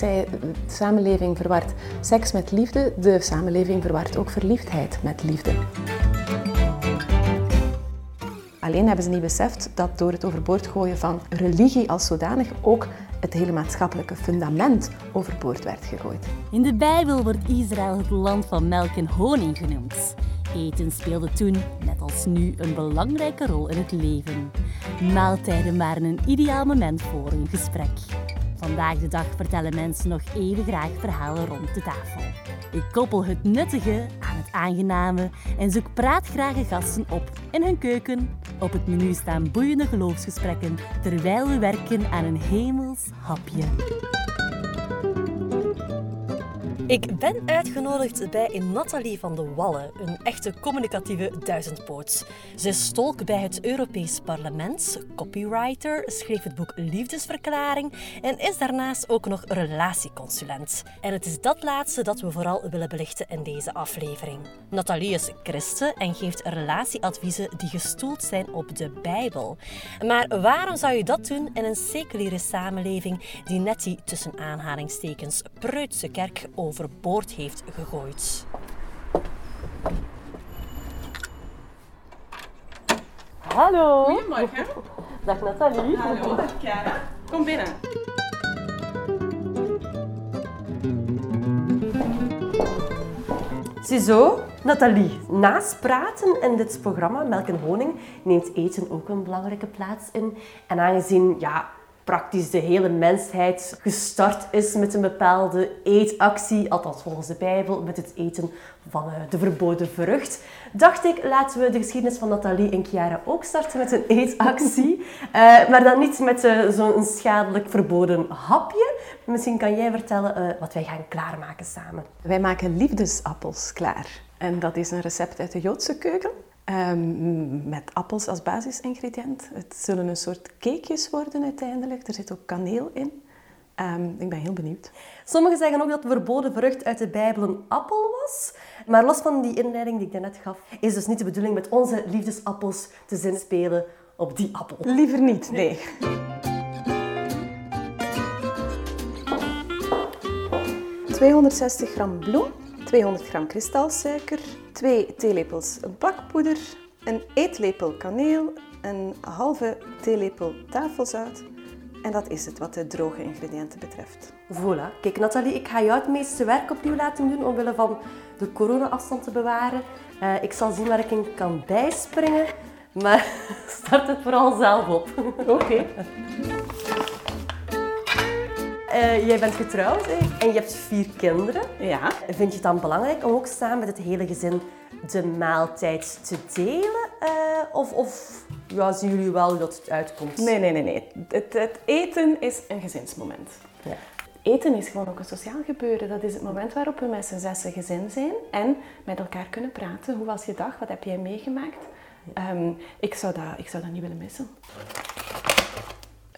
de samenleving verwart seks met liefde. De samenleving verwart ook verliefdheid met liefde. Alleen hebben ze niet beseft dat door het overboord gooien van religie als zodanig ook het hele maatschappelijke fundament overboord werd gegooid. In de Bijbel wordt Israël het land van melk en honing genoemd. Eten speelde toen, net als nu, een belangrijke rol in het leven. Maaltijden waren een ideaal moment voor een gesprek. Vandaag de dag vertellen mensen nog even graag verhalen rond de tafel. Ik koppel het nuttige aan het aangename en zoek praatgrage gasten op in hun keuken. Op het menu staan boeiende geloofsgesprekken terwijl we werken aan een hemels hapje. Ik ben uitgenodigd bij Nathalie van de Wallen, een echte communicatieve duizendpoot. Ze stolk bij het Europees Parlement, copywriter, schreef het boek Liefdesverklaring en is daarnaast ook nog relatieconsulent. En het is dat laatste dat we vooral willen belichten in deze aflevering. Nathalie is christen en geeft relatieadviezen die gestoeld zijn op de Bijbel. Maar waarom zou je dat doen in een seculiere samenleving die net die tussen aanhalingstekens preutse kerk over overboord heeft gegooid. Hallo. Goedemorgen. Dag Nathalie. Hallo, dag Chiara. Kom binnen. Ziezo, Nathalie, naast praten in dit programma Melk en Honing neemt eten ook een belangrijke plaats in. En aangezien ja, praktisch de hele mensheid gestart is met een bepaalde eetactie, althans volgens de Bijbel, met het eten van eh, de verboden vrucht, dacht ik, laten we de geschiedenis van Nathalie en Chiara ook starten met een eetactie. Uh, maar dan niet met uh, zo'n schadelijk verboden hapje. Misschien kan jij vertellen wat wij gaan klaarmaken samen. Wij maken liefdesappels klaar. En dat is een recept uit de Joodse keuken. Um, met appels als basisingrediënt. Het zullen een soort cakejes worden uiteindelijk. Er zit ook kaneel in. Um, ik ben heel benieuwd. Sommigen zeggen ook dat de verboden vrucht uit de Bijbel een appel was. Maar los van die inleiding die ik daarnet gaf, is dus niet de bedoeling met onze liefdesappels te zinspelen op die appel. Liever niet, nee. ...260 gram bloem, 200 gram kristalsuiker, 2 theelepels bakpoeder, een eetlepel kaneel, een halve theelepel tafelzout. En dat is het wat de droge ingrediënten betreft. Voilà. Kijk Nathalie, ik ga jou het meeste werk opnieuw laten doen omwille van de corona-afstand te bewaren. Uh, ik zal zien waar ik in kan bijspringen, maar start het vooral zelf op. Oké. Okay. Uh, jij bent getrouwd hè? en je hebt vier kinderen. Ja. Vind je het dan belangrijk om ook samen met het hele gezin de maaltijd te delen? Uh, of of ja, zien jullie wel dat het uitkomt? Nee, nee, nee. nee. Het, het eten is een gezinsmoment. Ja. Eten is gewoon ook een sociaal gebeuren. Dat is het moment waarop we met z'n zessen gezin zijn en met elkaar kunnen praten. Hoe was je dag? Wat heb jij meegemaakt? Um, ik, zou dat, ik zou dat niet willen missen.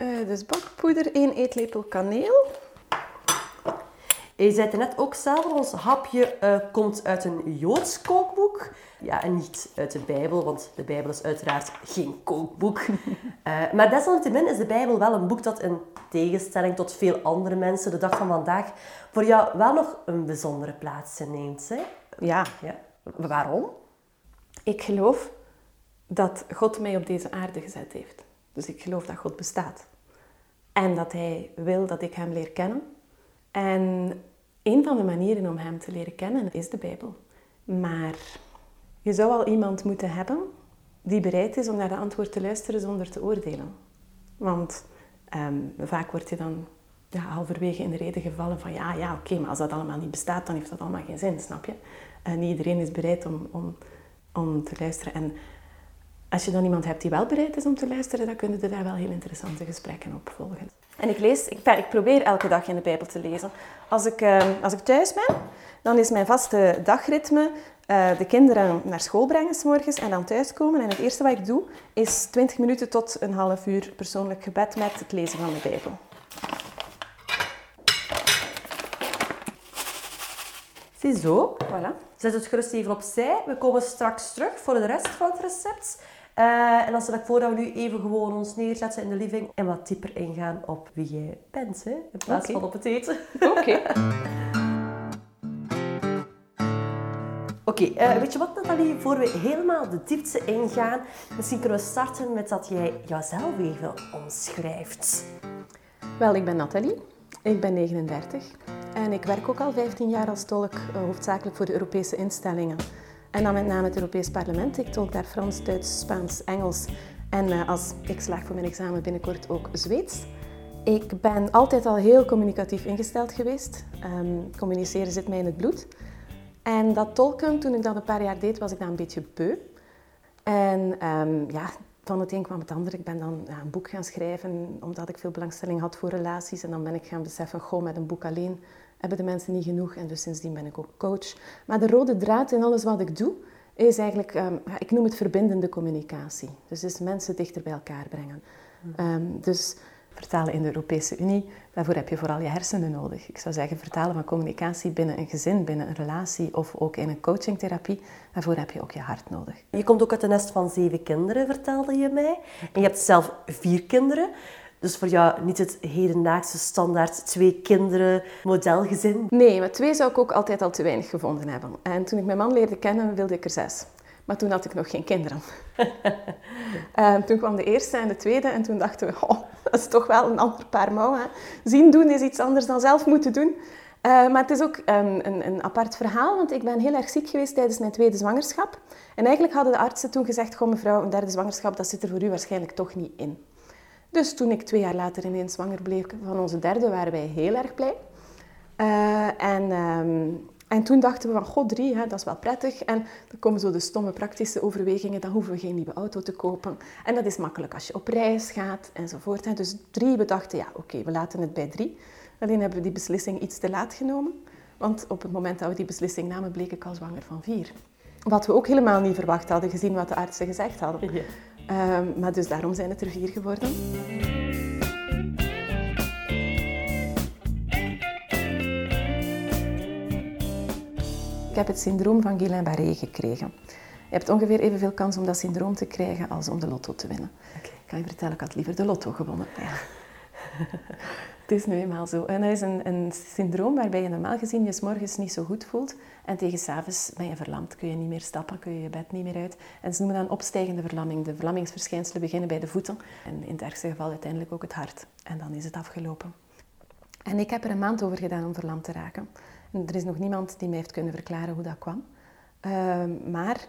Uh, dus bakpoeder, 1 eetlepel kaneel. Je zei het net ook zelf, ons hapje uh, komt uit een Joods kookboek. Ja, en niet uit de Bijbel, want de Bijbel is uiteraard geen kookboek. uh, maar desalniettemin is de Bijbel wel een boek dat in tegenstelling tot veel andere mensen de dag van vandaag voor jou wel nog een bijzondere plaats inneemt. Hè? Ja. ja. Waarom? Ik geloof dat God mij op deze aarde gezet heeft. Dus ik geloof dat God bestaat. En dat Hij wil dat ik Hem leer kennen. En een van de manieren om Hem te leren kennen is de Bijbel. Maar je zou al iemand moeten hebben die bereid is om naar de antwoord te luisteren zonder te oordelen. Want um, vaak word je dan ja, halverwege in de reden gevallen van ja, ja, oké, maar als dat allemaal niet bestaat, dan heeft dat allemaal geen zin, snap je? En niet iedereen is bereid om, om, om te luisteren. En als je dan iemand hebt die wel bereid is om te luisteren, dan kunnen er daar wel heel interessante gesprekken op volgen. En ik lees, ik, ik probeer elke dag in de Bijbel te lezen. Als ik, uh, als ik thuis ben, dan is mijn vaste dagritme uh, de kinderen naar school brengen s morgens en dan thuiskomen. En het eerste wat ik doe, is 20 minuten tot een half uur persoonlijk gebed met het lezen van de Bijbel. Ziezo. Voilà. Zet het gerust even opzij. We komen straks terug voor de rest van het recept. Uh, en dan stel ik voor dat we nu even gewoon ons neerzetten in de living en wat dieper ingaan op wie jij bent, hè? in plaats van op het eten. Oké. Oké, okay, uh, weet je wat Nathalie, voor we helemaal de diepte ingaan, misschien kunnen we starten met dat jij jouzelf even omschrijft. Wel, ik ben Nathalie, ik ben 39 en ik werk ook al 15 jaar als tolk, uh, hoofdzakelijk voor de Europese instellingen. En dan met name het Europees Parlement. Ik tolk daar Frans, Duits, Spaans, Engels en uh, als ik slaag voor mijn examen binnenkort ook Zweeds. Ik ben altijd al heel communicatief ingesteld geweest. Um, communiceren zit mij in het bloed. En dat tolken, toen ik dat een paar jaar deed, was ik daar een beetje beu. En um, ja, van het een kwam het ander. Ik ben dan een boek gaan schrijven, omdat ik veel belangstelling had voor relaties. En dan ben ik gaan beseffen, goh, met een boek alleen hebben de mensen niet genoeg. En dus sindsdien ben ik ook coach. Maar de rode draad in alles wat ik doe, is eigenlijk, um, ik noem het verbindende communicatie. Dus, dus mensen dichter bij elkaar brengen. Um, dus vertalen in de Europese Unie, daarvoor heb je vooral je hersenen nodig. Ik zou zeggen, vertalen van communicatie binnen een gezin, binnen een relatie of ook in een coachingtherapie, daarvoor heb je ook je hart nodig. Je komt ook uit een nest van zeven kinderen, vertelde je mij. En je hebt zelf vier kinderen. Dus voor jou niet het hedendaagse standaard twee kinderen modelgezin? Nee, maar twee zou ik ook altijd al te weinig gevonden hebben. En toen ik mijn man leerde kennen, wilde ik er zes. Maar toen had ik nog geen kinderen. en toen kwam de eerste en de tweede en toen dachten we, oh, dat is toch wel een ander paar mouwen. Zien doen is iets anders dan zelf moeten doen. Uh, maar het is ook een, een, een, apart verhaal, want ik ben heel erg ziek geweest tijdens mijn tweede zwangerschap. En eigenlijk hadden de artsen toen gezegd, goh mevrouw, een derde zwangerschap, dat zit er voor u waarschijnlijk toch niet in. Dus toen ik twee jaar later ineens zwanger bleef van onze derde, waren wij heel erg blij. Uh, en, um, en toen dachten we van, god, drie, hè, dat is wel prettig. En dan komen zo de stomme praktische overwegingen, dan hoeven we geen nieuwe auto te kopen. En dat is makkelijk als je op reis gaat enzovoort. Dus drie, we dachten, ja, oké, we laten het bij drie. Alleen hebben we die beslissing iets te laat genomen. Want op het moment dat we die beslissing namen, bleek ik al zwanger van vier. Wat we ook helemaal niet verwacht hadden, gezien wat de artsen gezegd hadden. Um, maar dus daarom zijn het er vier geworden. Ik heb het syndroom van Guillain-Barré gekregen. Je hebt ongeveer evenveel kans om dat syndroom te krijgen als om de lotto te winnen. Okay. Ik kan je vertellen, ik had liever de lotto gewonnen. Ja. het is nu eenmaal zo. En dat is een, een syndroom waarbij je normaal gezien je s morgens niet zo goed voelt. En tegen s'avonds ben je verlamd. Kun je niet meer stappen, kun je je bed niet meer uit. En ze noemen dat opstijgende verlamming. De verlammingsverschijnselen beginnen bij de voeten. En in het ergste geval uiteindelijk ook het hart. En dan is het afgelopen. En ik heb er een maand over gedaan om verlamd te raken. En er is nog niemand die mij heeft kunnen verklaren hoe dat kwam. Uh, maar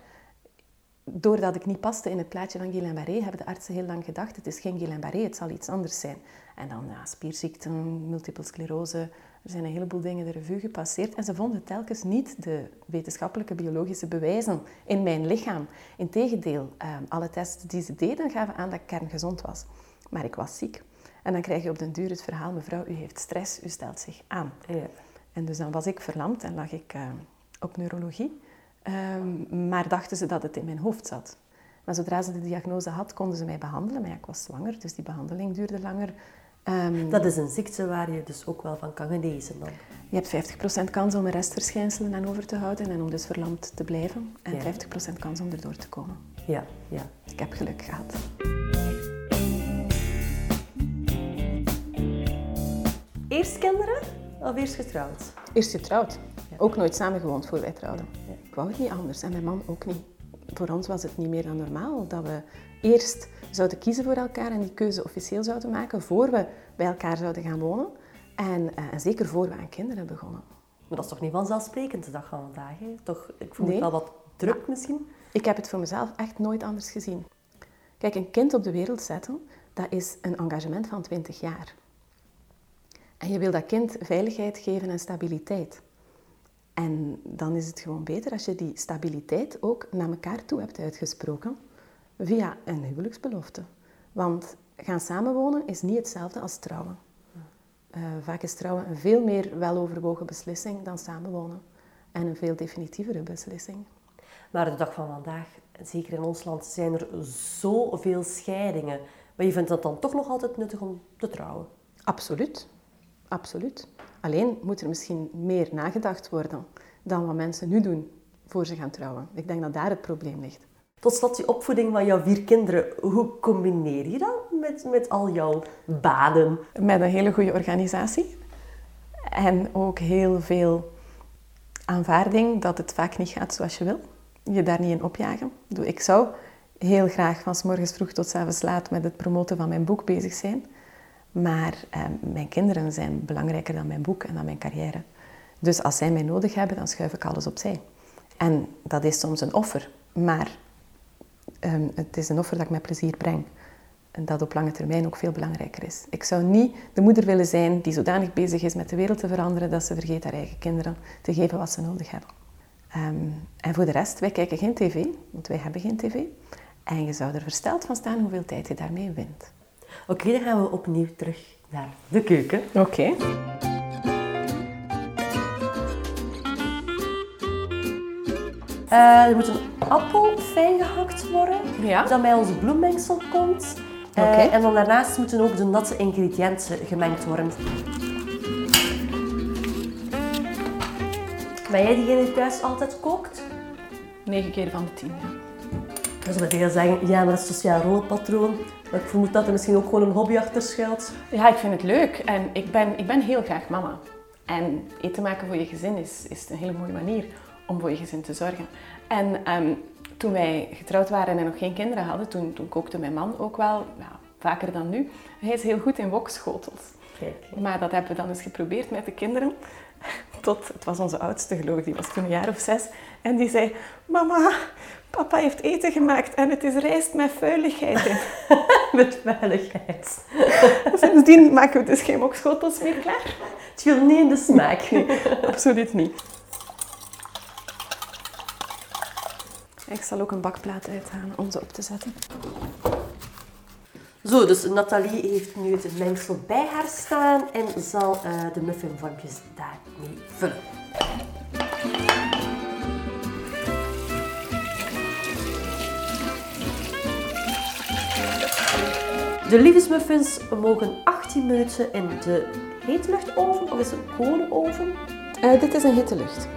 doordat ik niet paste in het plaatje van Guillain-Barré, hebben de artsen heel lang gedacht, het is geen Guillain-Barré, het zal iets anders zijn. En dan ja, spierziekten, multiple sclerose, er zijn een heleboel dingen de revue gepasseerd. En ze vonden telkens niet de wetenschappelijke biologische bewijzen in mijn lichaam. Integendeel, uh, alle tests die ze deden gaven aan dat ik kerngezond was. Maar ik was ziek. En dan krijg je op den duur het verhaal, mevrouw, u heeft stress, u stelt zich aan. Ja. En dus dan was ik verlamd en lag ik uh, op neurologie. Um, maar dachten ze dat het in mijn hoofd zat. Maar zodra ze de diagnose had, konden ze mij behandelen. Maar ja, ik was zwanger, dus die behandeling duurde langer. Um, dat is een ziekte waar je dus ook wel van kan genezen dan? Je hebt 50% kans om een restverschijnselen aan over te houden en om dus verlamd te blijven. En ja. 50% kans om erdoor te komen. Ja, ja. Ik heb geluk gehad. Eerst kinderen of eerst getrouwd? Eerst getrouwd. Ook nooit samengewoond voor wij trouwden. Ik wou het niet anders en mijn man ook niet. Voor ons was het niet meer dan normaal dat we eerst zouden kiezen voor elkaar en die keuze officieel zouden maken voor we bij elkaar zouden gaan wonen. En, en zeker voor we aan kinderen begonnen. Maar dat is toch niet vanzelfsprekend de dag van vandaag? Hè? Toch, ik voel nee. het wel wat druk misschien. Ik heb het voor mezelf echt nooit anders gezien. Kijk, een kind op de wereld zetten, dat is een engagement van 20 jaar. En je wil dat kind veiligheid geven en stabiliteit. En dan is het gewoon beter als je die stabiliteit ook naar elkaar toe hebt uitgesproken via een huwelijksbelofte. Want gaan samenwonen is niet hetzelfde als trouwen. Uh, vaak is trouwen een veel meer weloverwogen beslissing dan samenwonen. En een veel definitievere beslissing. Maar de dag van vandaag, zeker in ons land, zijn er zoveel scheidingen. Maar je vindt het dan toch nog altijd nuttig om te trouwen? Absoluut. Absoluut. Alleen moet er misschien meer nagedacht worden dan wat mensen nu doen voor ze gaan trouwen. Ik denk dat daar het probleem ligt. Tot slot, die opvoeding van jouw vier kinderen. Hoe combineer je dat met, met al jouw baden? Met een hele goede organisatie. En ook heel veel aanvaarding dat het vaak niet gaat zoals je wil. Je daar niet in opjagen. Ik zou heel graag van s morgens vroeg tot s avonds laat met het promoten van mijn boek bezig zijn. Maar eh, mijn kinderen zijn belangrijker dan mijn boek en dan mijn carrière. Dus als zij mij nodig hebben, dan schuif ik alles opzij. En dat is soms een offer. Maar um, het is een offer dat ik met plezier breng. En dat op lange termijn ook veel belangrijker is. Ik zou niet de moeder willen zijn die zodanig bezig is met de wereld te veranderen dat ze vergeet haar eigen kinderen te geven wat ze nodig hebben. Um, en voor de rest, wij kijken geen tv, want wij hebben geen tv. En je zou er versteld van staan hoeveel tijd je daarmee wint. Oké, dan gaan we opnieuw terug naar de keuken. Oké. Uh, er moet een appel fijn gehakt worden, ja. dat bij onze bloemmengsel komt. Uh, En dan daarnaast moeten ook de natte ingrediënten gemengd worden. Ben jij diegene die thuis altijd kookt? 9 keer van de 10, ja. Dan zullen veel zeggen, ja, maar dat is sociaal rolpatroon. Maar ik vermoed dat er misschien ook gewoon een hobby achter schuilt. Ja, ik vind het leuk. En ik ben, ik ben heel graag mama. En eten maken voor je gezin is, is een hele mooie manier om voor je gezin te zorgen. En um, toen wij getrouwd waren en nog geen kinderen hadden, toen, toen kookte mijn man ook wel, ja, vaker dan nu. Hij is heel goed in wokschotels. Kijk. Maar dat hebben we dan eens geprobeerd met de kinderen. Tot, het was onze oudste geloof die was toen een jaar of zes. En die zei, mama, papa heeft eten gemaakt en het is rijst met vuiligheid in. met vuiligheid. Sindsdien maken we dus geen wokschotels meer klaar. Het viel niet in de smaak. Nee, absoluut niet. Ik zal ook een bakplaat uithalen om ze op te zetten. Zo, dus Nathalie heeft nu het mengsel bij haar staan en zal uh, de muffinvormpjes daarmee vullen. De liefdesmuffins mogen 18 minuten in de hete luchtoven of is het een kolenoven? Uh, dit is een hitte lucht.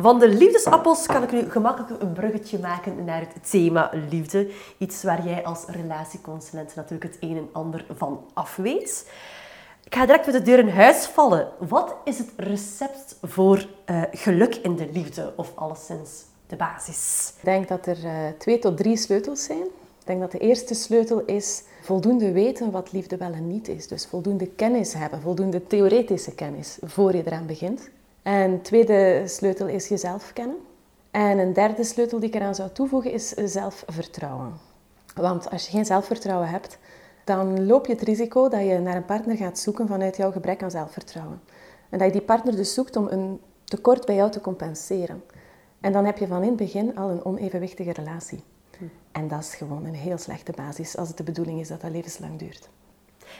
Van de liefdesappels kan ik nu gemakkelijk een bruggetje maken naar het thema liefde. Iets waar jij als relatieconsulent natuurlijk het een en ander van af weet. Ik ga direct met de deur in huis vallen. Wat is het recept voor uh, geluk in de liefde? Of alleszins de basis? Ik denk dat er uh, twee tot drie sleutels zijn. Ik denk dat de eerste sleutel is voldoende weten wat liefde wel en niet is. Dus voldoende kennis hebben, voldoende theoretische kennis, voor je eraan begint. En tweede sleutel is jezelf kennen. En een derde sleutel die ik eraan zou toevoegen is zelfvertrouwen. Want als je geen zelfvertrouwen hebt, dan loop je het risico dat je naar een partner gaat zoeken vanuit jouw gebrek aan zelfvertrouwen. En dat je die partner dus zoekt om een tekort bij jou te compenseren. En dan heb je van in het begin al een onevenwichtige relatie. En dat is gewoon een heel slechte basis als het de bedoeling is dat dat levenslang duurt.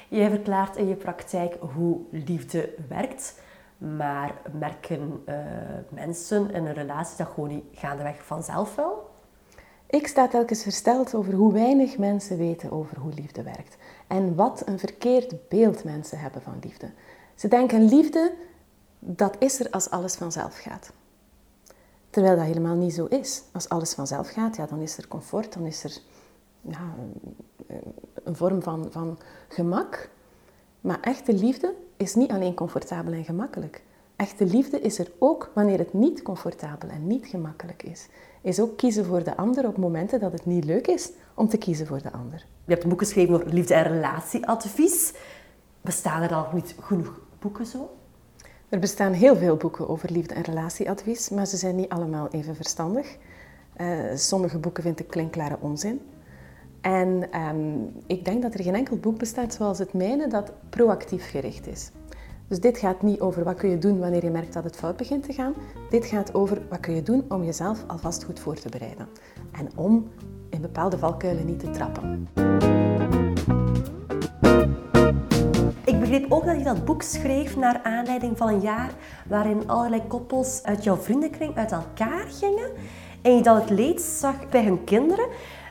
Jij verklaart in je praktijk hoe liefde werkt. Maar merken uh, mensen in een relatie dat gewoon niet gaandeweg vanzelf wel? Ik sta telkens versteld over hoe weinig mensen weten over hoe liefde werkt. En wat een verkeerd beeld mensen hebben van liefde. Ze denken liefde, dat is er als alles vanzelf gaat. Terwijl dat helemaal niet zo is. Als alles vanzelf gaat, ja, dan is er comfort, dan is er ja, een vorm van, van gemak. Maar echte liefde is niet alleen comfortabel en gemakkelijk. Echte liefde is er ook wanneer het niet comfortabel en niet gemakkelijk is. Is ook kiezen voor de ander op momenten dat het niet leuk is om te kiezen voor de ander. Je hebt een boek geschreven over liefde- en relatieadvies. Bestaan er al niet genoeg boeken zo? Er bestaan heel veel boeken over liefde- en relatieadvies, maar ze zijn niet allemaal even verstandig. Uh, sommige boeken vind ik klinkklare onzin. En um, ik denk dat er geen enkel boek bestaat zoals het mijne dat proactief gericht is. Dus dit gaat niet over wat kun je doen wanneer je merkt dat het fout begint te gaan. Dit gaat over wat kun je doen om jezelf alvast goed voor te bereiden. En om in bepaalde valkuilen niet te trappen. Ik begreep ook dat je dat boek schreef naar aanleiding van een jaar waarin allerlei koppels uit jouw vriendenkring uit elkaar gingen. En je dan het leed zag bij hun kinderen.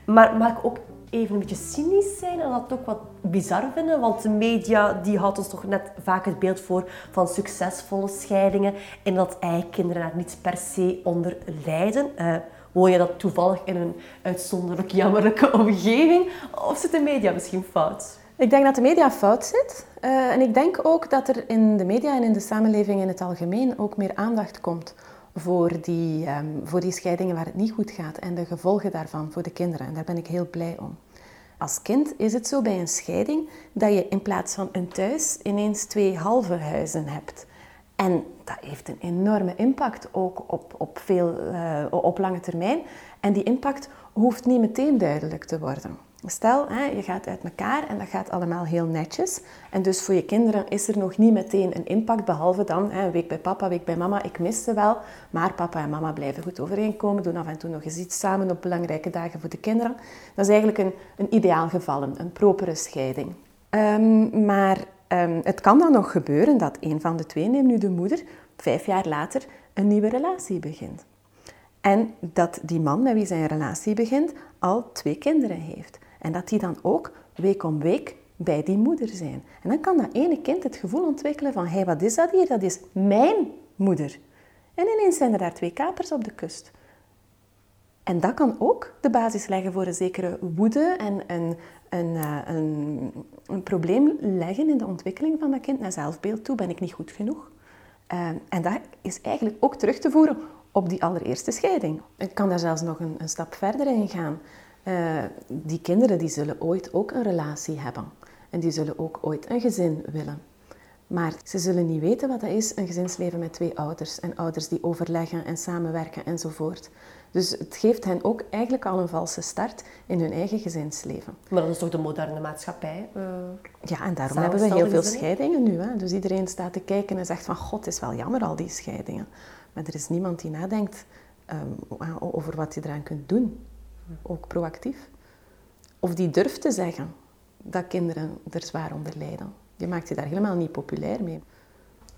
Maar maak ook even een beetje cynisch zijn en dat ook wat bizar vinden. Want de media die houdt ons toch net vaak het beeld voor van succesvolle scheidingen. En dat kinderen daar niet per se onder lijden. Uh, woon je dat toevallig in een uitzonderlijk jammerlijke omgeving? Of zit de media misschien fout? Ik denk dat de media fout zit. Uh, en ik denk ook dat er in de media en in de samenleving in het algemeen ook meer aandacht komt voor die, um, voor die scheidingen waar het niet goed gaat en de gevolgen daarvan voor de kinderen. En daar ben ik heel blij om. Als kind is het zo bij een scheiding dat je in plaats van een thuis ineens twee halve huizen hebt. En dat heeft een enorme impact ook op, op, veel, uh, op lange termijn. En die impact hoeft niet meteen duidelijk te worden. Stel, hè, je gaat uit elkaar en dat gaat allemaal heel netjes. En dus voor je kinderen is er nog niet meteen een impact, behalve dan hè, een week bij papa, een week bij mama. Ik mis ze wel, maar papa en mama blijven goed overeenkomen, doen af en toe nog eens iets samen op belangrijke dagen voor de kinderen. Dat is eigenlijk een, een ideaal geval, een propere scheiding. Um, maar um, het kan dan nog gebeuren dat een van de twee, neem nu de moeder, vijf jaar later een nieuwe relatie begint. En dat die man met wie zijn relatie begint al twee kinderen heeft. En dat die dan ook week om week bij die moeder zijn. En dan kan dat ene kind het gevoel ontwikkelen van, hé, hey, wat is dat hier? Dat is mijn moeder. En ineens zijn er daar twee kapers op de kust. En dat kan ook de basis leggen voor een zekere woede en een, een, eh, een, een probleem leggen in de ontwikkeling van dat kind naar zelfbeeld toe. Ben ik niet goed genoeg? Uh, en dat is eigenlijk ook terug te voeren op die allereerste scheiding. Ik kan daar zelfs nog een, een stap verder in gaan. Uh, die kinderen die zullen ooit ook een relatie hebben. En die zullen ook ooit een gezin willen. Maar ze zullen niet weten wat dat is, een gezinsleven met twee ouders. En ouders die overleggen en samenwerken enzovoort. Dus het geeft hen ook eigenlijk al een valse start in hun eigen gezinsleven. Maar dat is toch de moderne maatschappij? Uh, ja, en daarom hebben we heel veel scheidingen nu. Hè? Dus iedereen staat te kijken en zegt van... God, het is wel jammer al die scheidingen. Maar er is niemand die nadenkt um, over wat je eraan kunt doen ook proactief. Of die durft te zeggen dat kinderen er zwaar onder lijden. Je maakt je daar helemaal niet populair mee.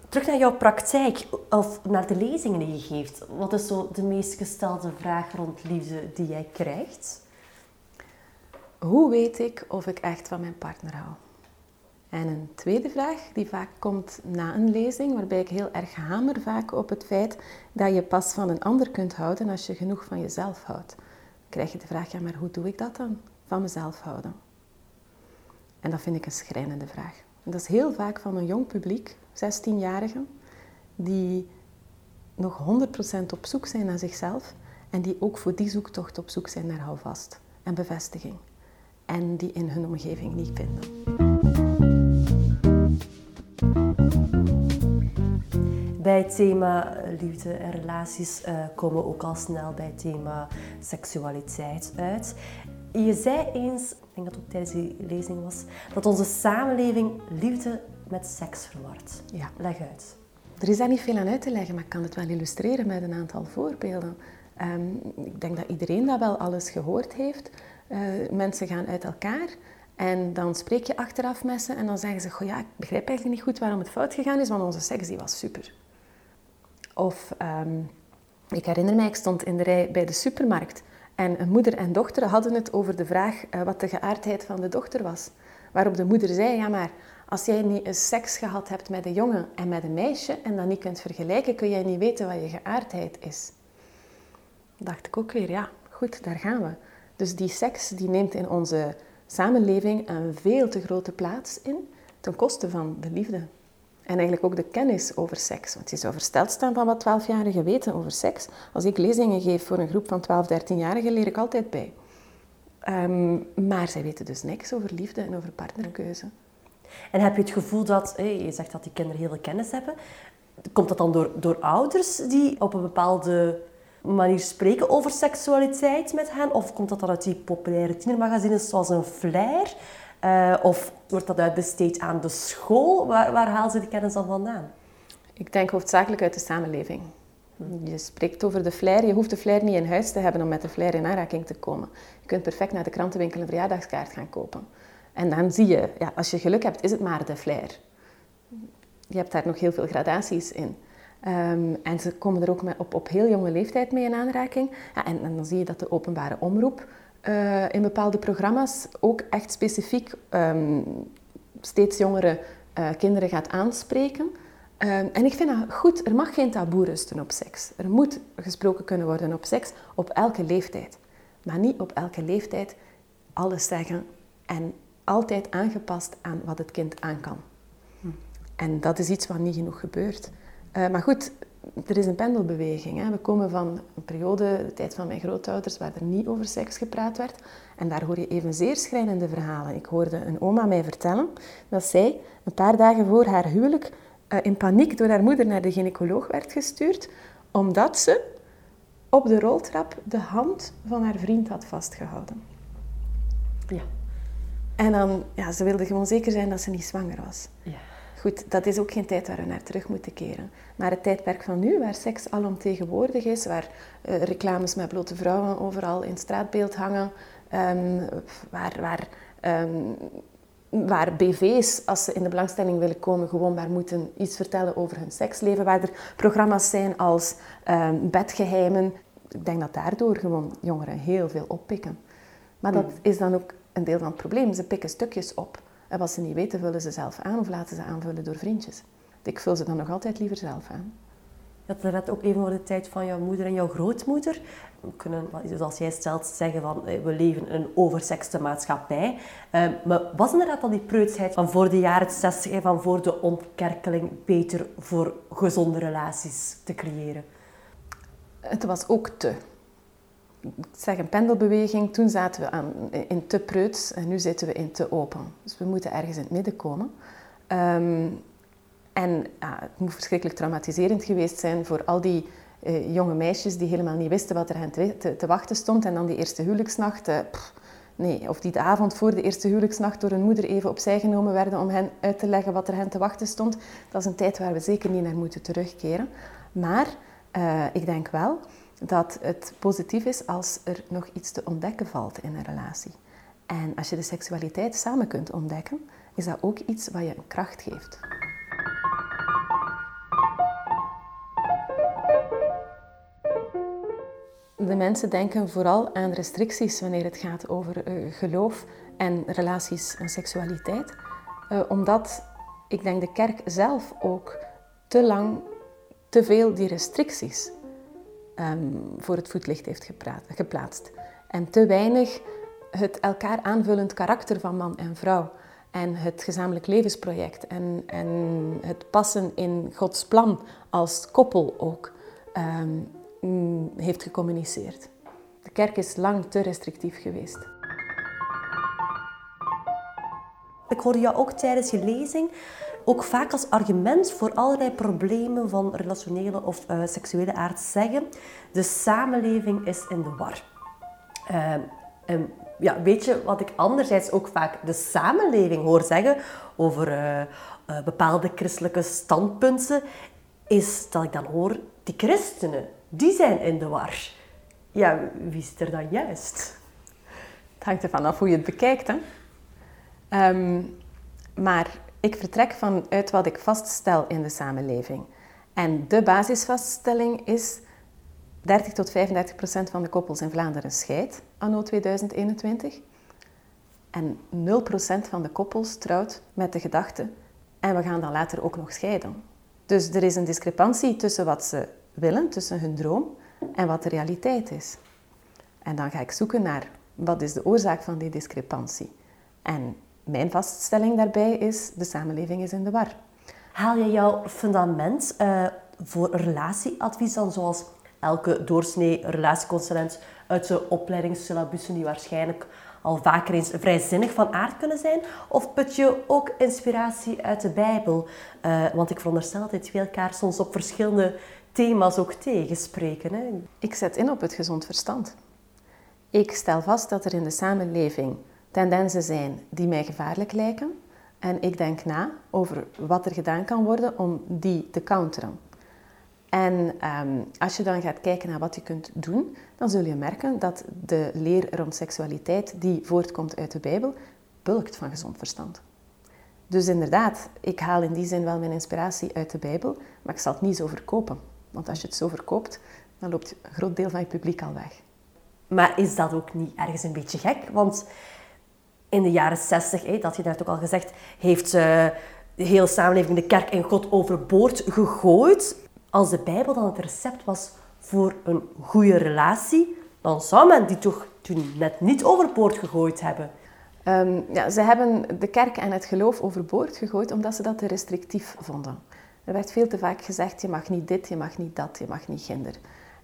Terug naar jouw praktijk, of naar de lezingen die je geeft. Wat is zo de meest gestelde vraag rond liefde die jij krijgt? Hoe weet ik of ik echt van mijn partner hou? En een tweede vraag die vaak komt na een lezing, waarbij ik heel erg hamer vaak op het feit dat je pas van een ander kunt houden als je genoeg van jezelf houdt krijg je de vraag, ja, maar hoe doe ik dat dan? Van mezelf houden. En dat vind ik een schrijnende vraag. En dat is heel vaak van een jong publiek, 16-jarigen, die nog 100% op zoek zijn naar zichzelf en die ook voor die zoektocht op zoek zijn naar houvast en bevestiging. En die in hun omgeving niet vinden. Bij het thema eh, liefde en relaties uh, komen we ook al snel bij het thema seksualiteit uit. Je zei eens, ik denk dat het ook tijdens die lezing was, dat onze samenleving liefde met seks verward. Ja. Leg uit. Er is daar niet veel aan uit te leggen, maar ik kan het wel illustreren met een aantal voorbeelden. Um, ik denk dat iedereen dat wel alles gehoord heeft. Uh, mensen gaan uit elkaar en dan spreek je achteraf met ze en dan zeggen ze: Goh, ja, ik begrijp eigenlijk niet goed waarom het fout gegaan is, want onze seks die was super. Of um, ik herinner mij, ik stond in de rij bij de supermarkt en een moeder en dochter hadden het over de vraag uh, wat de geaardheid van de dochter was. Waarop de moeder zei, ja maar als jij niet seks gehad hebt met een jongen en met een meisje en dat niet kunt vergelijken, kun jij niet weten wat je geaardheid is. Dacht ik ook weer, ja, goed, daar gaan we. Dus die seks die neemt in onze samenleving een veel te grote plaats in, ten koste van de liefde. En eigenlijk ook de kennis over seks. Want je zou versteld staan van wat 12-jarigen weten over seks. Als ik lezingen geef voor een groep van 12, 13-jarigen, leer ik altijd bij. Um, maar zij weten dus niks over liefde en over partnerkeuze. En heb je het gevoel dat, je zegt dat die kinderen heel veel kennis hebben, komt dat dan door, door ouders die op een bepaalde manier spreken over seksualiteit met hen? Of komt dat dan uit die populaire tienermagazines zoals een Flair? Uh, of wordt dat uitbesteed aan de school? Waar, waar halen ze die kennis dan vandaan? Ik denk hoofdzakelijk uit de samenleving. Je spreekt over de flair. Je hoeft de flair niet in huis te hebben om met de flair in aanraking te komen. Je kunt perfect naar de krantenwinkel een verjaardagskaart gaan kopen. En dan zie je, ja, als je geluk hebt, is het maar de flair. Je hebt daar nog heel veel gradaties in. Um, en ze komen er ook op, op heel jonge leeftijd mee in aanraking. Ja, en, dan zie je dat de openbare omroep eh, in bepaalde programma's ook echt specifiek ehm, steeds jongere uh, kinderen gaat aanspreken. Ehm, en ik vind dat goed, er mag geen taboe rusten op seks. Er moet gesproken kunnen worden op seks op elke leeftijd. Maar niet op elke leeftijd alles zeggen en altijd aangepast aan wat het kind aan kan. Hm. En dat is iets wat niet genoeg gebeurt. Uh, maar goed, er is een pendelbeweging. Hè. We komen van een periode, de tijd van mijn grootouders, waar er niet over seks gepraat werd. En daar hoor je evenzeer schrijnende verhalen. Ik hoorde een oma mij vertellen dat zij een paar dagen voor haar huwelijk uh, in paniek door haar moeder naar de gynaecoloog werd gestuurd, omdat ze op de roltrap de hand van haar vriend had vastgehouden. Ja. En dan, ja, ze wilde gewoon zeker zijn dat ze niet zwanger was. Ja. Goed, dat is ook geen tijd waar we naar terug moeten keren. Maar het tijdperk van nu, waar seks alomtegenwoordig is, waar uh, reclames met blote vrouwen overal in het straatbeeld hangen, um, waar, waar, um, waar BV's, als ze in de belangstelling willen komen, gewoon maar moeten iets vertellen over hun seksleven, waar er programma's zijn als um, bedgeheimen. Ik denk dat daardoor gewoon jongeren heel veel oppikken. Maar dat hmm. is dan ook een deel van het probleem. Ze pikken stukjes op. En wat ze niet weten, vullen ze zelf aan of laten ze aanvullen door vriendjes. Ik vul ze dan nog altijd liever zelf aan. Je had net ook even over de tijd van jouw moeder en jouw grootmoeder. We kunnen, zoals jij stelt, zeggen van eh, we leven in een oversexte maatschappij. Ehm, maar was inderdaad al die preutsheid van voor de jaren 60 en van voor de ontkerkeling beter voor gezonde relaties te creëren? Het was ook te ik zeg een pendelbeweging, toen zaten we aan, in te preuts en nu zitten we in te open. Dus we moeten ergens in het midden komen. Ehm, en het moet verschrikkelijk traumatiserend geweest zijn voor al die uh, jonge meisjes die helemaal niet wisten wat er hen te, te, wachten stond. En dan die eerste huwelijksnacht, nee, of die de avond voor de eerste huwelijksnacht door hun moeder even opzij genomen werden om hen uit te leggen wat er hen te wachten stond. Dat is een tijd waar we zeker niet naar moeten terugkeren. Maar uh, ik denk wel dat het positief is als er nog iets te ontdekken valt in een relatie. En als je de seksualiteit samen kunt ontdekken, is dat ook iets wat je kracht geeft. De mensen denken vooral aan restricties wanneer het gaat over uh, geloof en relaties en seksualiteit. Uh, omdat ik denk de kerk zelf ook te lang te veel die restricties Ehm, voor het voetlicht heeft geplaatst. En te weinig het elkaar aanvullend karakter van man en vrouw. En het gezamenlijk levensproject. En, en het passen in Gods plan als koppel ook ehm, mm, heeft gecommuniceerd. De kerk is lang te restrictief geweest. Ik hoorde jou ook tijdens je lezing ook vaak als argument voor allerlei problemen van relationele of uh, seksuele aard zeggen: de samenleving is in de war. Uh, ja, weet je wat ik anderzijds ook vaak de samenleving hoor zeggen over uh, bepaalde christelijke standpunten, is dat ik dan hoor, die christenen, die zijn in de war. Ja, wie is er dan juist? Het hangt ervan af hoe je het bekijkt. Hè? Um, maar ik vertrek vanuit wat ik vaststel in de samenleving. En de basisvaststelling is 30 tot 35 procent van de koppels in Vlaanderen scheidt anno 2021. En 0 procent van de koppels trouwt met de gedachte en we gaan dan later ook nog scheiden. Dus er is een discrepantie tussen wat ze willen, tussen hun droom en wat de realiteit is. En dan ga ik zoeken naar wat is de oorzaak van die discrepantie. En mijn vaststelling daarbij is, de samenleving is in de war. Haal je jouw fundament uh, voor relatieadvies dan zoals elke doorsnee relatieconsulent uit de opleidingssyllabussen die waarschijnlijk al vaker eens vrijzinnig van aard kunnen zijn? Of put je ook inspiratie uit de Bijbel? Uh, want ik veronderstel dat we elkaar soms op verschillende thema's ook tegenspreken. Hè? Ik zet in op het gezond verstand. Ik stel vast dat er in de samenleving tendensen zijn die mij gevaarlijk lijken. En ik denk na over wat er gedaan kan worden om die te counteren. En um, als je dan gaat kijken naar wat je kunt doen, dan zul je merken dat de leer rond seksualiteit die voortkomt uit de Bijbel, bulkt van gezond verstand. Dus inderdaad, ik haal in die zin wel mijn inspiratie uit de Bijbel, maar ik zal het niet zo verkopen. Want als je het zo verkoopt, dan loopt een groot deel van je publiek al weg. Maar is dat ook niet ergens een beetje gek? Want in de jaren 60, dat je net ook al gezegd, heeft uh, de hele samenleving de kerk en God overboord gegooid. Als de Bijbel dan het recept was voor een goede relatie, dan zou men die toch toen net niet overboord gegooid hebben. Um, ja, ze hebben de kerk en het geloof overboord gegooid omdat ze dat te restrictief vonden. Er werd veel te vaak gezegd, je mag niet dit, je mag niet dat, je mag niet ginder.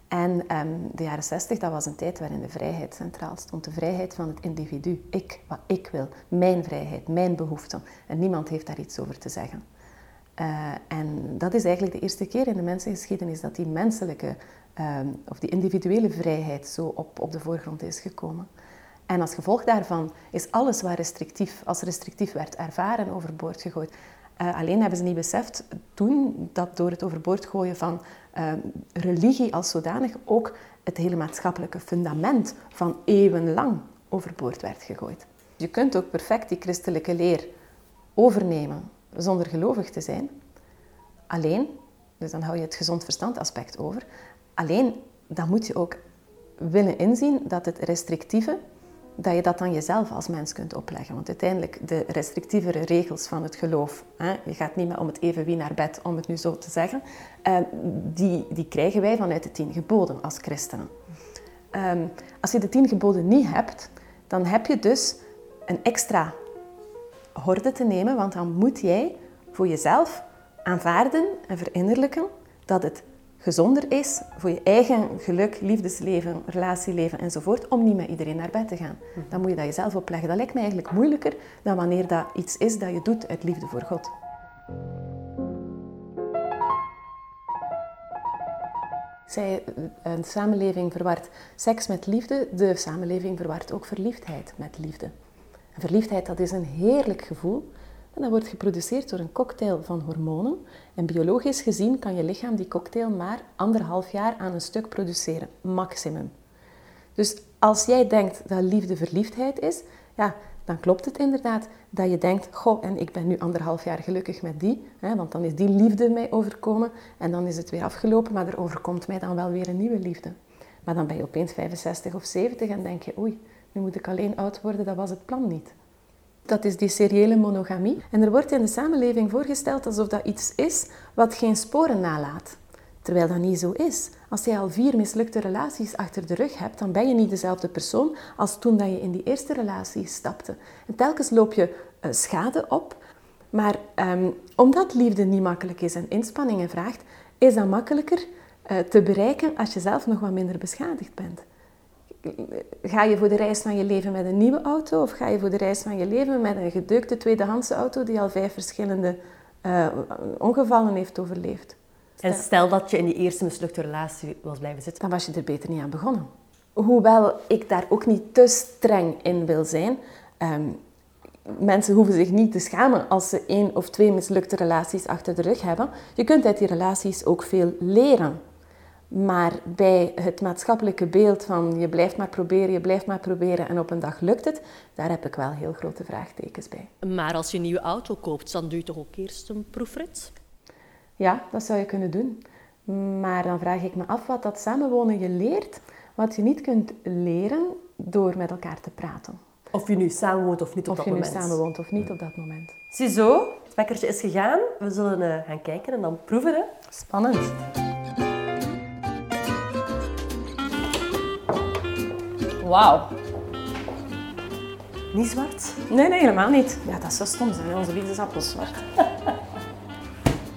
En um, de jaren 60, dat was een tijd waarin de vrijheid centraal stond. De vrijheid van het individu. Ik, wat ik wil. Mijn vrijheid, mijn behoeften. En niemand heeft daar iets over te zeggen. Uh, en dat is eigenlijk de eerste keer in de mensengeschiedenis dat die menselijke um, of die individuele vrijheid zo op, op de voorgrond is gekomen. En als gevolg daarvan is alles wat restrictief, als restrictief werd ervaren overboord gegooid. Uh, alleen hebben ze niet beseft toen dat door het overboord gooien van religie als zodanig ook het hele maatschappelijke fundament van eeuwenlang overboord werd gegooid. Je kunt ook perfect die christelijke leer overnemen zonder gelovig te zijn. Alleen, dus dan hou je het gezond verstand aspect over. Alleen, dan moet je ook willen inzien dat het restrictieve dat je dat dan jezelf als mens kunt opleggen. Want uiteindelijk, de restrictievere regels van het geloof, hè, je gaat niet meer om het even wie naar bed, om het nu zo te zeggen, uh, die, die krijgen wij vanuit de tien geboden als christenen. Um, als je de tien geboden niet hebt, dan heb je dus een extra horde te nemen, want dan moet jij voor jezelf aanvaarden en verinnerlijken dat het gezonder is voor je eigen geluk, liefdesleven, relatieleven enzovoort, om niet met iedereen naar bed te gaan. Dan moet je dat jezelf opleggen. Dat lijkt me eigenlijk moeilijker dan wanneer dat iets is dat je doet uit liefde voor God. Zij, een samenleving verwart seks met liefde, de samenleving verwart ook verliefdheid met liefde. En verliefdheid, dat is een heerlijk gevoel en dat wordt geproduceerd door een cocktail van hormonen. En biologisch gezien kan je lichaam die cocktail maar anderhalf jaar aan een stuk produceren, maximum. Dus als jij denkt dat liefde verliefdheid is, ja, dan klopt het inderdaad dat je denkt, goh, en ik ben nu anderhalf jaar gelukkig met die, hè, want dan is die liefde mij overkomen en dan is het weer afgelopen, maar er overkomt mij dan wel weer een nieuwe liefde. Maar dan ben je opeens 65 of 70 en denk je, oei, nu moet ik alleen oud worden, dat was het plan niet. Dat is die seriële monogamie. En er wordt in de samenleving voorgesteld alsof dat iets is wat geen sporen nalaat. Terwijl dat niet zo is. Als je al vier mislukte relaties achter de rug hebt, dan ben je niet dezelfde persoon als toen dat je in die eerste relatie stapte. En telkens loop je uh, schade op. Maar um, omdat liefde niet makkelijk is en inspanningen vraagt, is dat makkelijker uh, te bereiken als je zelf nog wat minder beschadigd bent ga je voor de reis van je leven met een nieuwe auto of ga je voor de reis van je leven met een gedeukte tweedehandse auto die al vijf verschillende uh, ongevallen heeft overleefd? En stel dat je in die eerste mislukte relatie was blijven zitten. Dan was je er beter niet aan begonnen. Hoewel ik daar ook niet te streng in wil zijn. Um, mensen hoeven zich niet te schamen als ze één of twee mislukte relaties achter de rug hebben. Je kunt uit die relaties ook veel leren. Maar bij het maatschappelijke beeld van je blijft maar proberen, je blijft maar proberen en op een dag lukt het, daar heb ik wel heel grote vraagtekens bij. Maar als je een nieuwe auto koopt, dan doe je toch ook eerst een proefrit? Ja, dat zou je kunnen doen. Maar dan vraag ik me af wat dat samenwonen je leert, wat je niet kunt leren door met elkaar te praten. Of je nu samenwoont of niet op dat moment. Of je nu samenwoont of niet op dat moment. Ziezo, het wekkertje is gegaan. We zullen uh, gaan kijken en dan proeven. Hè? Spannend. Wauw. Niet zwart? Nee, nee, helemaal niet. Ja, dat is zo stom zijn. Onze liefdesappels zwart.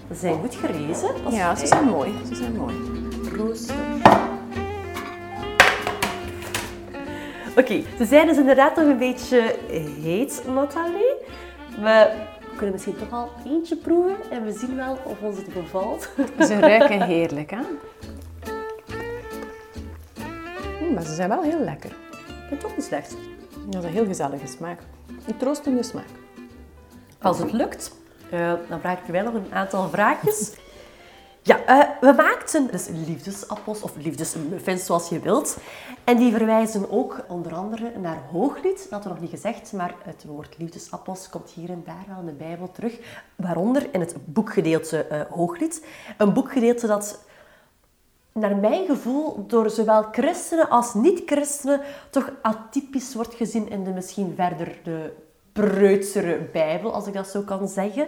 Ze zijn goed gerezen. Ja, ze zijn mooi. Ze zijn mooi. Rooster. Oké, ze zijn dus inderdaad nog een beetje heet, Nathalie. We kunnen misschien toch al eentje proeven en we zien wel of ons het bevalt. Ze ruiken heerlijk, hè? Maar ze zijn wel heel lekker. Het is toch niet slecht. Dat is een heel gezellige smaak. Een troostende smaak. Als het lukt, uh, dan vraag ik je wel nog een aantal vraagjes. Ja, uh, we maakten dus liefdesappels of liefdesmuffins zoals je wilt. En die verwijzen ook onder andere naar hooglied. Dat hadden we nog niet gezegd, maar het woord liefdesappels komt hier en daar wel in de Bijbel terug. Waaronder in het boekgedeelte uh, hooglied. Een boekgedeelte dat naar mijn gevoel, door zowel christenen als niet-christenen toch atypisch wordt gezien in de misschien verder de preutsere Bijbel, als ik dat zo kan zeggen.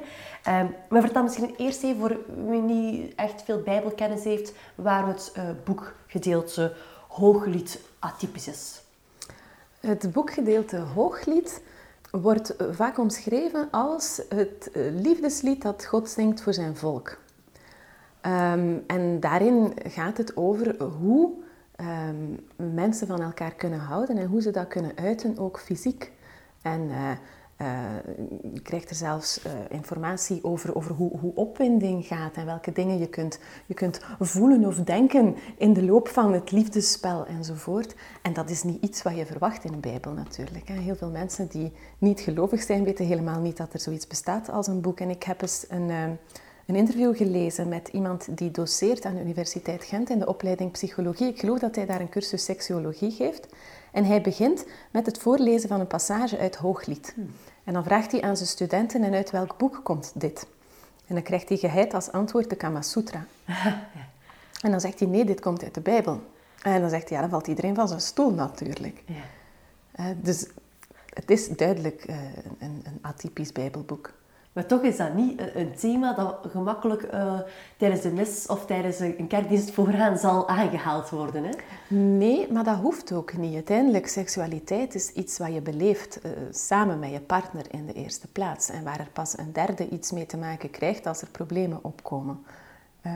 Um, maar vertel misschien eerst even voor wie niet echt veel Bijbelkennis heeft, waar het uh, boekgedeelte Hooglied atypisch is. Het boekgedeelte Hooglied wordt vaak omschreven als het eh, liefdeslied dat God zingt voor zijn volk. Ehm, en daarin gaat het over hoe um, mensen van elkaar kunnen houden en hoe ze dat kunnen uiten, ook fysiek. En uh, je krijgt er zelfs uh, informatie over, over hoe, hoe opwinding gaat en welke dingen je kunt, je kunt voelen of denken in de loop van het liefdesspel enzovoort. En dat is niet iets wat je verwacht in de Bijbel natuurlijk. Hè. Heel veel mensen die niet gelovig zijn weten helemaal niet dat er zoiets bestaat als een boek. En ik heb eens een een interview gelezen met iemand die doseert aan de Universiteit Gent in de opleiding Psychologie. Ik geloof dat hij daar een cursus seksuologie geeft. En hij begint met het voorlezen van een passage uit Hooglied. Hmm. En dan vraagt hij aan zijn studenten, en uit welk boek komt dit? En dan krijgt hij geheid als antwoord de Kama Sutra. En dan zegt hij, nee, dit komt uit de Bijbel. En dan zegt hij, ja, dan valt iedereen van zijn stoel natuurlijk. Ja. Uh, dus het is duidelijk uh, een, een atypisch Bijbelboek. Maar toch is dat niet een thema dat gemakkelijk uh, tijdens de mis of tijdens een kerkdienst vooraan zal aangehaald worden. Hè? Nee, maar dat hoeft ook niet. Uiteindelijk, seksualiteit is iets wat je beleeft uh, samen met je partner in de eerste plaats. En waar er pas een derde iets mee te maken krijgt als er problemen opkomen. Uh,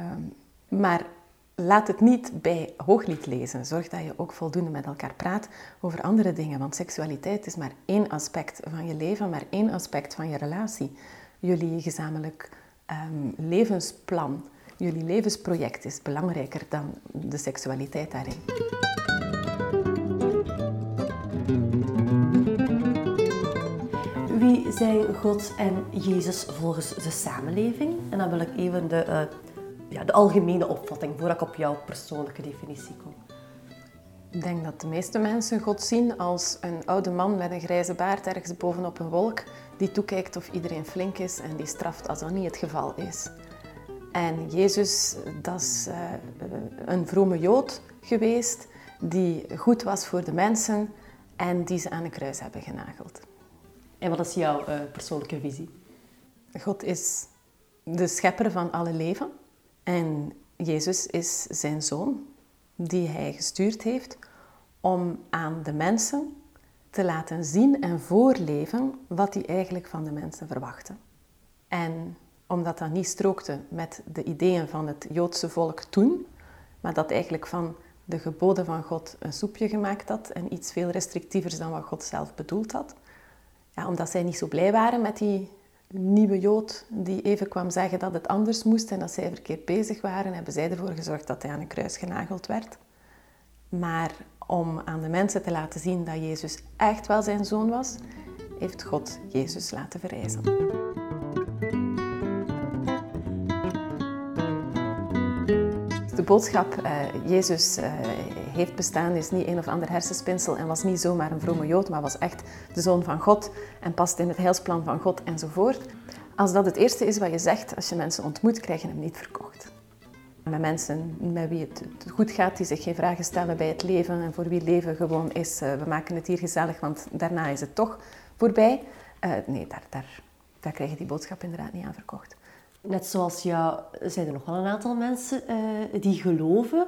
maar laat het niet bij hooglied lezen. Zorg dat je ook voldoende met elkaar praat over andere dingen. Want seksualiteit is maar één aspect van je leven, maar één aspect van je relatie jullie gezamenlijk um, levensplan, jullie levensproject is belangrijker dan de seksualiteit daarin. Wie zijn God en Jezus volgens de samenleving? En dan wil ik even de, uh, ja, de algemene opvatting, voordat ik op jouw persoonlijke definitie kom. Ik denk dat de meeste mensen God zien als een oude man met een grijze baard ergens bovenop een wolk die toekijkt of iedereen flink is en die straft als dat niet het geval is. En Jezus, dat is uh, een vrome Jood geweest die goed was voor de mensen en die ze aan een kruis hebben genageld. En wat is jouw uh, persoonlijke visie? God is de schepper van alle leven en Jezus is zijn zoon die hij gestuurd heeft om aan de mensen te laten zien en voorleven wat hij eigenlijk van de mensen verwachtte. En omdat dat niet strookte met de ideeën van het Joodse volk toen, maar dat eigenlijk van de geboden van God een soepje gemaakt had en iets veel restrictievers dan wat God zelf bedoeld had. Ja, omdat zij niet zo blij waren met die nieuwe Jood die even kwam zeggen dat het anders moest en dat zij verkeerd bezig waren, hebben zij ervoor gezorgd dat hij aan een kruis genageld werd. Maar om aan de mensen te laten zien dat Jezus echt wel zijn zoon was, heeft God Jezus laten verrijzen. De boodschap, uh, Jezus uh, heeft bestaan, is niet een of ander hersenspinsel en was niet zomaar een vrome Jood, maar was echt de zoon van God en past in het heilsplan van God enzovoort. Als dat het eerste is wat je zegt als je mensen ontmoet, krijg je hem niet verkocht. Met mensen met wie het goed gaat, die zich geen vragen stellen bij het leven en voor wie leven gewoon is, uh, we maken het hier gezellig, want daarna is het toch voorbij. Uh, nee, daar, daar, daar krijg je die boodschap inderdaad niet aan verkocht. Net zoals jou zijn er nog wel een aantal mensen uh, die geloven.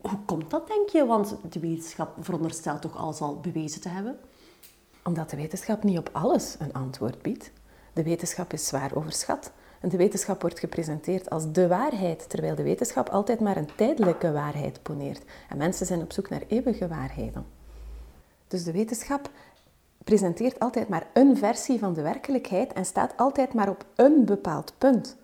Hoe komt dat, denk je? Want de wetenschap veronderstelt toch alles al bewezen te hebben? Omdat de wetenschap niet op alles een antwoord biedt. De wetenschap is zwaar overschat. De wetenschap wordt gepresenteerd als de waarheid, terwijl de wetenschap altijd maar een tijdelijke waarheid poneert. En mensen zijn op zoek naar eeuwige waarheden. Dus de wetenschap presenteert altijd maar een versie van de werkelijkheid en staat altijd maar op een bepaald punt,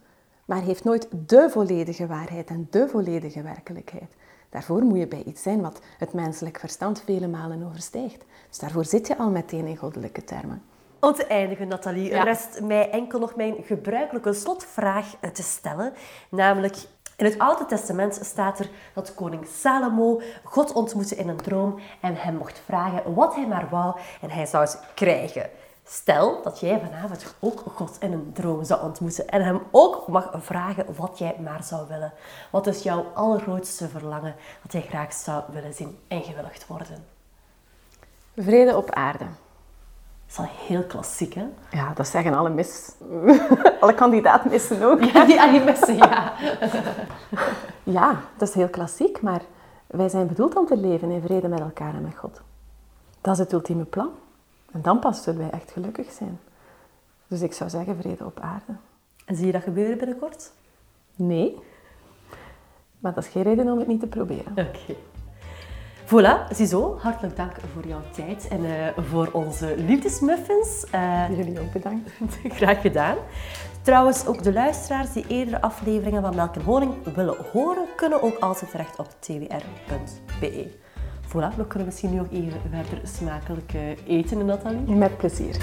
maar heeft nooit de volledige waarheid en de volledige werkelijkheid. Daarvoor moet je bij iets zijn wat het menselijk verstand vele malen overstijgt. Dus daarvoor zit je al meteen in goddelijke termen. Om te eindigen, Nathalie, rest mij enkel nog mijn gebruikelijke slotvraag te stellen. Namelijk, in het Oude Testament staat er dat koning Salomo God ontmoette in een droom en hem mocht vragen wat hij maar wou en hij zou ze krijgen. Stel dat jij vanavond ook God in een droom zou ontmoeten en hem ook mag vragen wat jij maar zou willen. Wat is jouw allergrootste verlangen dat jij graag zou willen zien ingewilligd worden? Vrede op aarde. Dat is al heel klassiek, hè? Ja, dat zeggen alle mis. alle kandidaatmissen ook. Ja, die animessen, ja. Ja, dat is heel klassiek, maar wij zijn bedoeld om te leven in vrede met elkaar en met God. Dat is het ultieme plan. En dan pas zullen wij echt gelukkig zijn. Dus ik zou zeggen vrede op aarde. En zie je dat gebeuren binnenkort? Nee, maar dat is geen reden om het niet te proberen. Oké. Voilà, ziezo, hartelijk dank voor jouw tijd en eh, voor onze liefdesmuffins. Eh, Jullie ook bedankt. graag gedaan. Trouwens, ook de luisteraars die eerdere afleveringen van Melk en Honing willen horen, kunnen ook altijd terecht op twr.be. Voilà, we kunnen misschien nu nog even verder smakelijk eh, eten, Nathalie. Met plezier.